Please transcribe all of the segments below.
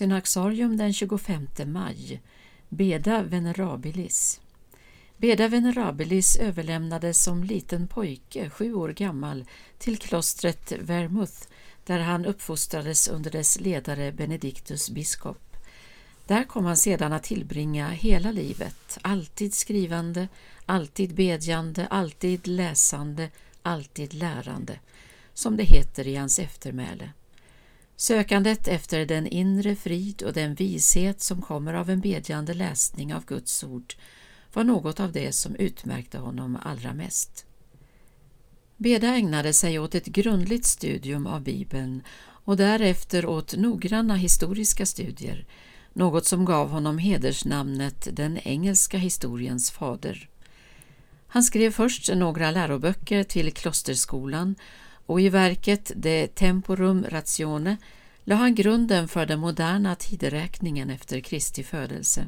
Synaxarium den 25 maj Beda venerabilis Beda venerabilis överlämnades som liten pojke, sju år gammal, till klostret Vermouth där han uppfostrades under dess ledare Benedictus biskop. Där kom han sedan att tillbringa hela livet, alltid skrivande, alltid bedjande, alltid läsande, alltid lärande, som det heter i hans eftermäle. Sökandet efter den inre frid och den vishet som kommer av en bedjande läsning av Guds ord var något av det som utmärkte honom allra mest. Beda ägnade sig åt ett grundligt studium av Bibeln och därefter åt noggranna historiska studier, något som gav honom hedersnamnet den engelska historiens fader. Han skrev först några läroböcker till klosterskolan och i verket De Temporum Ratione la han grunden för den moderna tideräkningen efter Kristi födelse.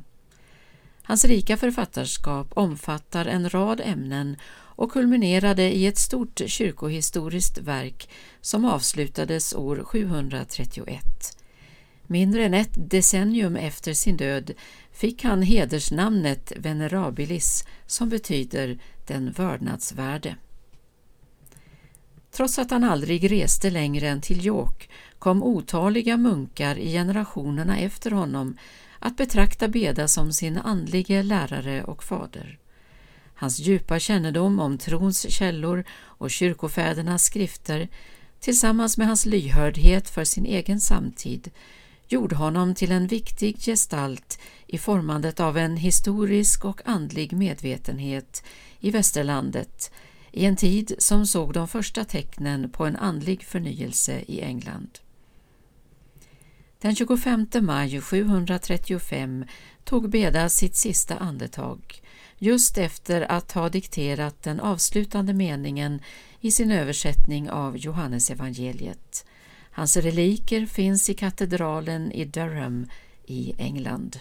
Hans rika författarskap omfattar en rad ämnen och kulminerade i ett stort kyrkohistoriskt verk som avslutades år 731. Mindre än ett decennium efter sin död fick han hedersnamnet Venerabilis som betyder den vördnadsvärde. Trots att han aldrig reste längre än till York kom otaliga munkar i generationerna efter honom att betrakta Beda som sin andlige lärare och fader. Hans djupa kännedom om trons källor och kyrkofädernas skrifter tillsammans med hans lyhördhet för sin egen samtid gjorde honom till en viktig gestalt i formandet av en historisk och andlig medvetenhet i västerlandet i en tid som såg de första tecknen på en andlig förnyelse i England. Den 25 maj 735 tog Beda sitt sista andetag, just efter att ha dikterat den avslutande meningen i sin översättning av Johannesevangeliet. Hans reliker finns i katedralen i Durham i England.